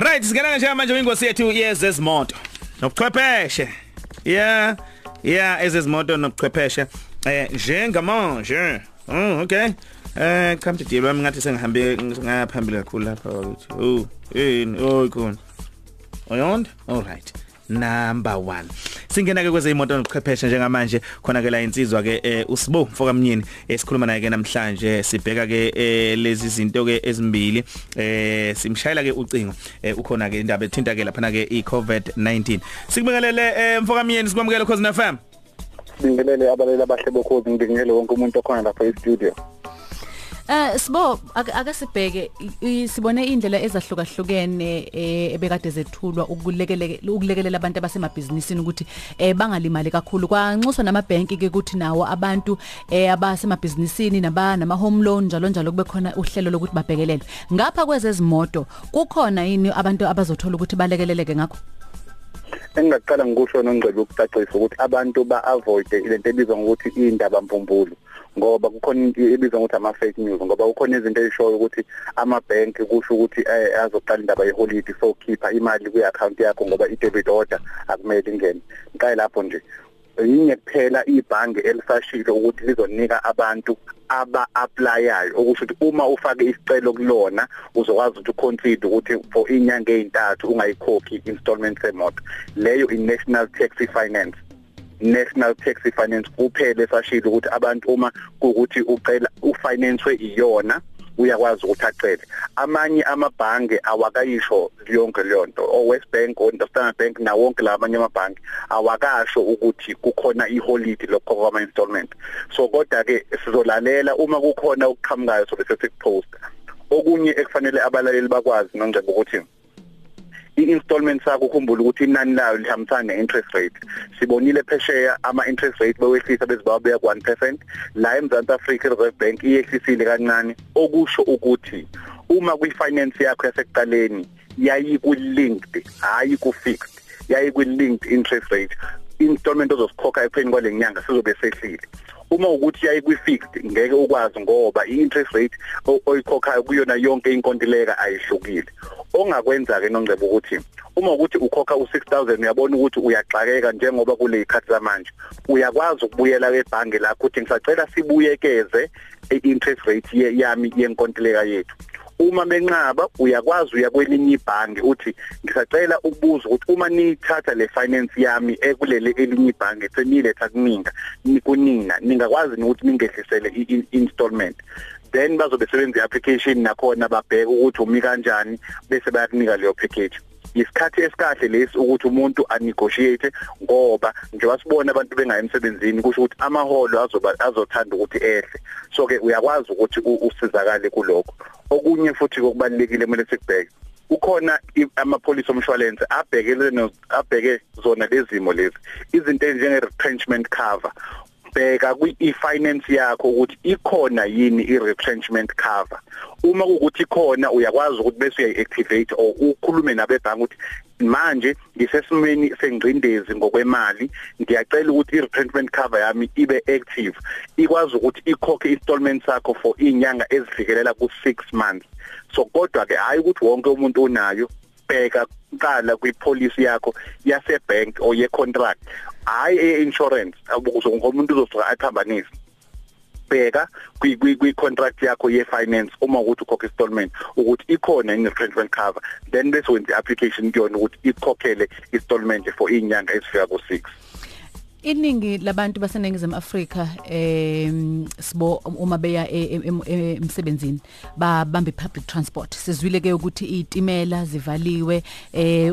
Right, singena nje manje ingosi yethu yezezimoto. Nobuchwepheshe. Yeah. Yeah, ezezimoto nobuchwepheshe. Eh njengamanje. Oh, okay. Eh come to deal wami ngathi sengihambe ngaphambili kakhulu lapha ukuthi. Oh, yini? Oh, khona. Oyonda? All right. number 1 singena ke kweze imoto nobuchwepheshe njengamanje khona ke la insizwa ke eh, usibo mfokamnyeni esikhuluma naye ke namhlanje sibheka ke eh, lezi zinto ke ezimbili. Eh simshayela ke ucingo eh, ukhona ke indaba ethinta ke lapha ke iCovid-19 sikubingelele mfokamnyeni sikwamukele cause na FM Sibingelele abaleli abahle bokhozi ngibingelele wonke umuntu okhona lapha e-studio. Eh sibo ake sibheke sibone indlela ezahlukahlukene eh, ebekade zethulwa ukulekelela ukulekelela abantu abasemabhizinisini ukuthi eh bangalimali kakhulu. Kwanxuswa namabhenki ke ukuthi nawo abantu eh abasemabhizinisini naba nama home loan njalo njalo kube khona uhlelo lokuthi babhekelelwe ngapha kwezezimoto kukhona yini abantu abazothola ukuthi balekeleleke ngakho? Engingaqala ngikusho nongcebo ukucacisa ukuthi abantu ba avoid lento ebizwa ngokuthi indaba mpumbulu ngoba kukhona ebizwa ngokuthi ama fake news ngoba kukhona izinto ezishoyo ukuthi ama-bank kusho ukuthi eh, azoqala indaba yeholiday so khipha imali kwi-account yakho ngoba i-debit order akumele ingene. Ngiqale lapho nje. Yinye kuphela ibhange elisashilo ukuthi lizonika abantu aba-applyayo okusho ukuthi uma ufake isicelo kulona uzokwazi ukuthi uconsider ukuthi for inyanga ezintathu ungayikhokhi installment semoto leyo i-national taxi finance. National taxi finance kuphela esashilo ukuthi abantu uma kuukuthi ucela ufinance iyona uyakwazi ukuthi acele amanye amabhange awakayisho yonke leyo nto. O West Bank o Standard Bank na wonke lamanye amabhange awakasho ukuthi kukhona iholiday lokho kwama installment. So kodwa ke sizolalela uma kukhona ukuqhamukayo sobe sesikupost. Okunye ekufanele abalaleli bakwazi nonje ukuthi i-installment sakho ukhumbula ukuthi inani layo lihambisana ne-interest rate. Sibonile phesheya ama-interest rate bewehlisa bezibawabeka ku-1% la eMzantsi Afrika i-Reserve Bank iyehlisile kancane. Okusho ukuthi uma kwi-finance yakho yasekuqaleni yayi ku-linked hayi ku-fixed yayi ku-linked interest rate. Installment ozosikhokha ekupheni kwale nyanga sizobe sehlile. Uma ukuthi yayi kwi-fixed ngeke ukwazi ngoba i-interest rate oyikhokhayo kuyona yonke inkontileka ayihlukile. Ongakwenza ke nongcebo ukuthi uma ukuthi ukhokha u6000 uyabona ukuthi uyaxakeka njengoba kule ikhathi zamanje. Uyakwazi ukubuyela ebhange lakho uthi ngisacela sibuyekeze i-interest rate yami yenkontileka yethu. Uma benqaba uyakwazi uya kwelinye ibhange uthi ngisacela ukubuza ukuthi uma nithatha le finance yami ekulele elinye ibhange seniletha kuninga nikunina ningakwazi ukuthi ningehlisele i-installment then bazobe sebenza i-application nakhona babheke ukuthi umi kanjani bese bayakunika leyo package. Isikhathi esikahle lesi ukuthi umuntu anegotiate ngoba njengoba sibona abantu bengayi emsebenzini kusho ukuthi amaholo azoba azothanda ukuthi ehle. So ke uyakwazi ukuthi usizakale kuloko okunye futhi kokubalekile kumele sikubheke ukhona amapolice omshwalense abhekele abheke zona lezimo lezi. Izinto ezinjenge retrenchment cover. Bheka kwi-finance yakho ukuthi ikhona yini i-retrenchment cover. Uma kuukuthi ikhona uyakwazi ukuthi bese uyayi-activate or ukhulume nabebhangi ukuthi manje ngisesimweni sengcindezi ngokwemali ngiyacela ukuthi i-retrenchment cover yami ibe active ikwazi ukuthi ikhokhe installment sakho for inyanga ezifikelela ku6 months. So kodwa ke hayi ukuthi wonke umuntu onayo bheka qala kwipolicy yakho yasebank or yecontract. Hayi einsurance ukuze umuntu uzosuka athambanise bheka kwi contract yakho ye finance uma ukuthi ukhokha installment ukuthi ikhona in retrenchment cover. Then bese wenza application kuyona ukuthi ikhokhele installment for inyanga ezifika ku6 Iningi labantu baseningizimu Afrika em sibo uma beya emsebenzini babambe public transport. Sizwile ke ukuthi izitimela zivaliwe eh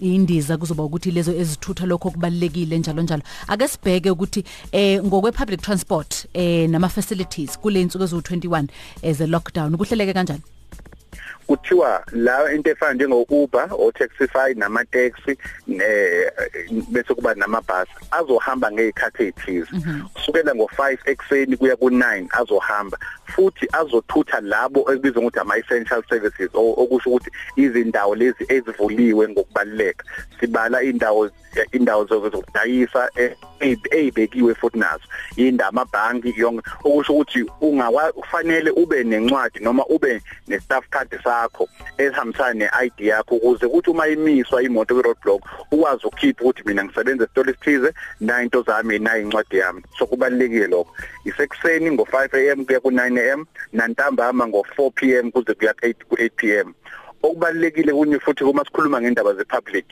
indiza kuzoba ukuthi lezo ezithutha lokho kubalekile njalo njalo. Ake sibheke ukuthi eh ngokwe public transport eh nama facilities kule insuku ezu21 as a lockdown kuhleleke kanjani? Kuthiwa la into efana njengo Uber o Taxify nama taxi eh bese kuba namabhasi azohamba ngezikhathi ezithize kusukela ngo5 ekseni kuya ku9 azohamba futhi azothutha labo ekubizwa ukuthi ama essential services okusho ukuthi izindawo lezi ezivuliwe ngokubaleka sibala indawo indawo zokudayisa ezibekiwe futhi nazo. Inda amabhanki yonke okusho ukuthi ungakwa kufanele ube nencwadi noma ube ne staff card sakho esihambisana ne-ID yakho ukuze ukuthi uma imiswa imoto kwi roadblock ukwazi ukukhipha ukuthi mina ngisebenza esitolo esithize na into zami na incwadi yami. So kubalekile lokho. Isekuseni ngo5 am kuya ku9 am nantambama ngo4 pm kuze kuya ku8 pm okubalekile kunye futhi uma sikhuluma ngendaba zepublic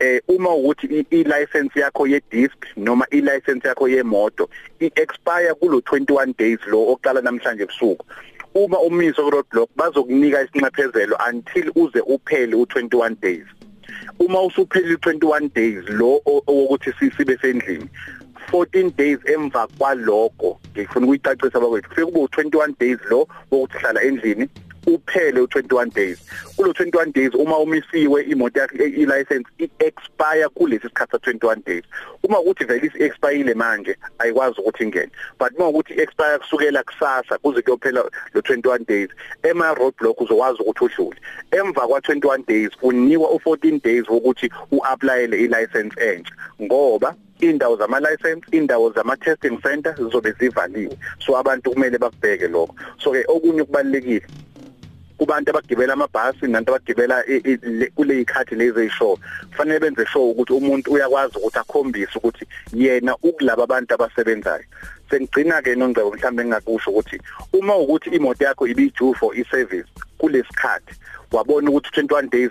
eh uma ukuthi i-license yakho ye-disc noma i-license yakho yemoto i-expire kulo 21 days lo oqala namhlanje ebusuku. Uma umiso ku-roadblock bazokunika isinxephezelo until uze uphele u21 days. Uma usuphelile 21 days lo owokuthi sibe sendlini 14 days emva kwaloko ngifuna ukuyicacisa bakwethu kufike kube u21 days lo wokuthi hlala endlini uphele u21 days. Kulo 21 days uma umisiwe imoto yakhe i-license i-expire kulesi sikhathi sa21 days. Uma ukuthi vele isi-expire manje ayikwazi ukuthi ingene. But uma ukuthi expire kusukela kusasa kuze kuyophela lo 21 days ema roadblock uzokwazi ukuthi udlule. Emva kwa21 days unikwa u14 days wokuthi uapplyele i-license entsha. Ngoba indawo zama license indawo zama testing center zizobe zivaliwe. So abantu kumele bakubheke lokho. So ke okunye kubalekile kubantu abagibela amabhasi nantu abagibela kule ikhathi lezi eyishow kufanele benze show ukuthi umuntu uyakwazi ukuthi akhombise ukuthi yena ukulabo abantu abasebenzayo. Sengigcina ke nongcebo mhlambe engakusho ukuthi uma ukuthi imoto yakho ibidue for i-service kulesikhathi wabona ukuthi 21 days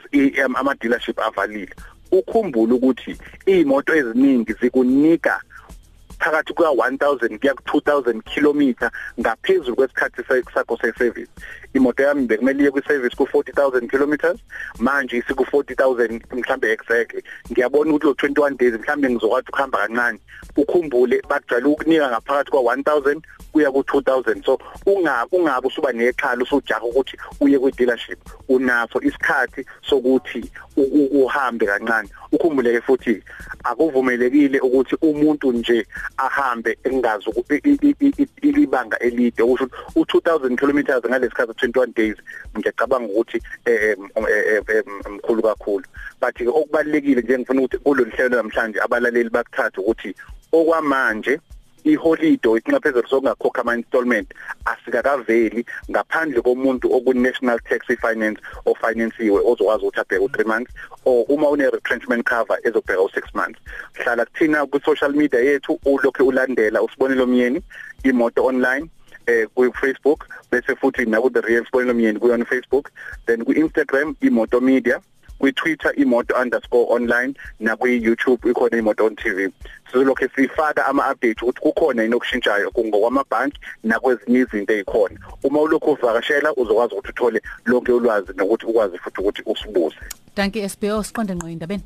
ama dealership avalile. Ukhumbule ukuthi imoto eziningi zikunika phakathi kuka 1000 kuya ku 2000 km ngaphezulu kwesikhathi sakho se-service. Imoto yami bekumele iye kwi-service ku 40000 km manje isiku 40000 mhlambe exactly ngiyabona ukuthi lo 21 days mhlambe ngizokwazi ukuhamba kancane. Ukhumbule bajwayele ukunika ngaphakathi kwa 1000 kuya ku 2000 so ungabi ungabi usuba nexhala usujaha ukuthi uye kwi dealership unaso isikhathi sokuthi uhambe kancane. Ukhumbuleke futhi akuvumelekile ukuthi umuntu nje ahambe engazi ibanga elide. Usho u2000 km ngalesikhathi 21 days ngiyacabanga ukuthi mkhulu kakhulu. But ke okubalekile nje ngifuna ukuthi kulolu hlelo namhlanje abalaleli bakuthatha ukuthi okwamanje iholide icingaphezelo sokungakhokha ama installment asikakaveli ngaphandle komuntu oku National Tax Finance ofinansiwe ozokwazi ukuthi abheke u3 months or uma une retrenchment cover ezobheka u6 months. Hlala kuthina ku social media yethu ulokho ulandela usibonelo myeni imoto online eh ku Facebook bese futhi na ku the real sibonelo myeni ku on Facebook then ku Instagram imoto media kwi-Twitter imoto_online na kwi-YouTube ikhona imoto on TV sizolokho sifaka ama-update ukuthi kukhona yini okushintshayo kungokwamabhanki nakwezinye izinto ezikhona uma ulokhu uvakashela uzokwazi ukuthi uthole lonke ulwazi nokuthi ukwazi futhi ukuthi usibuze. Danke SBO siqonde ngqo indabeni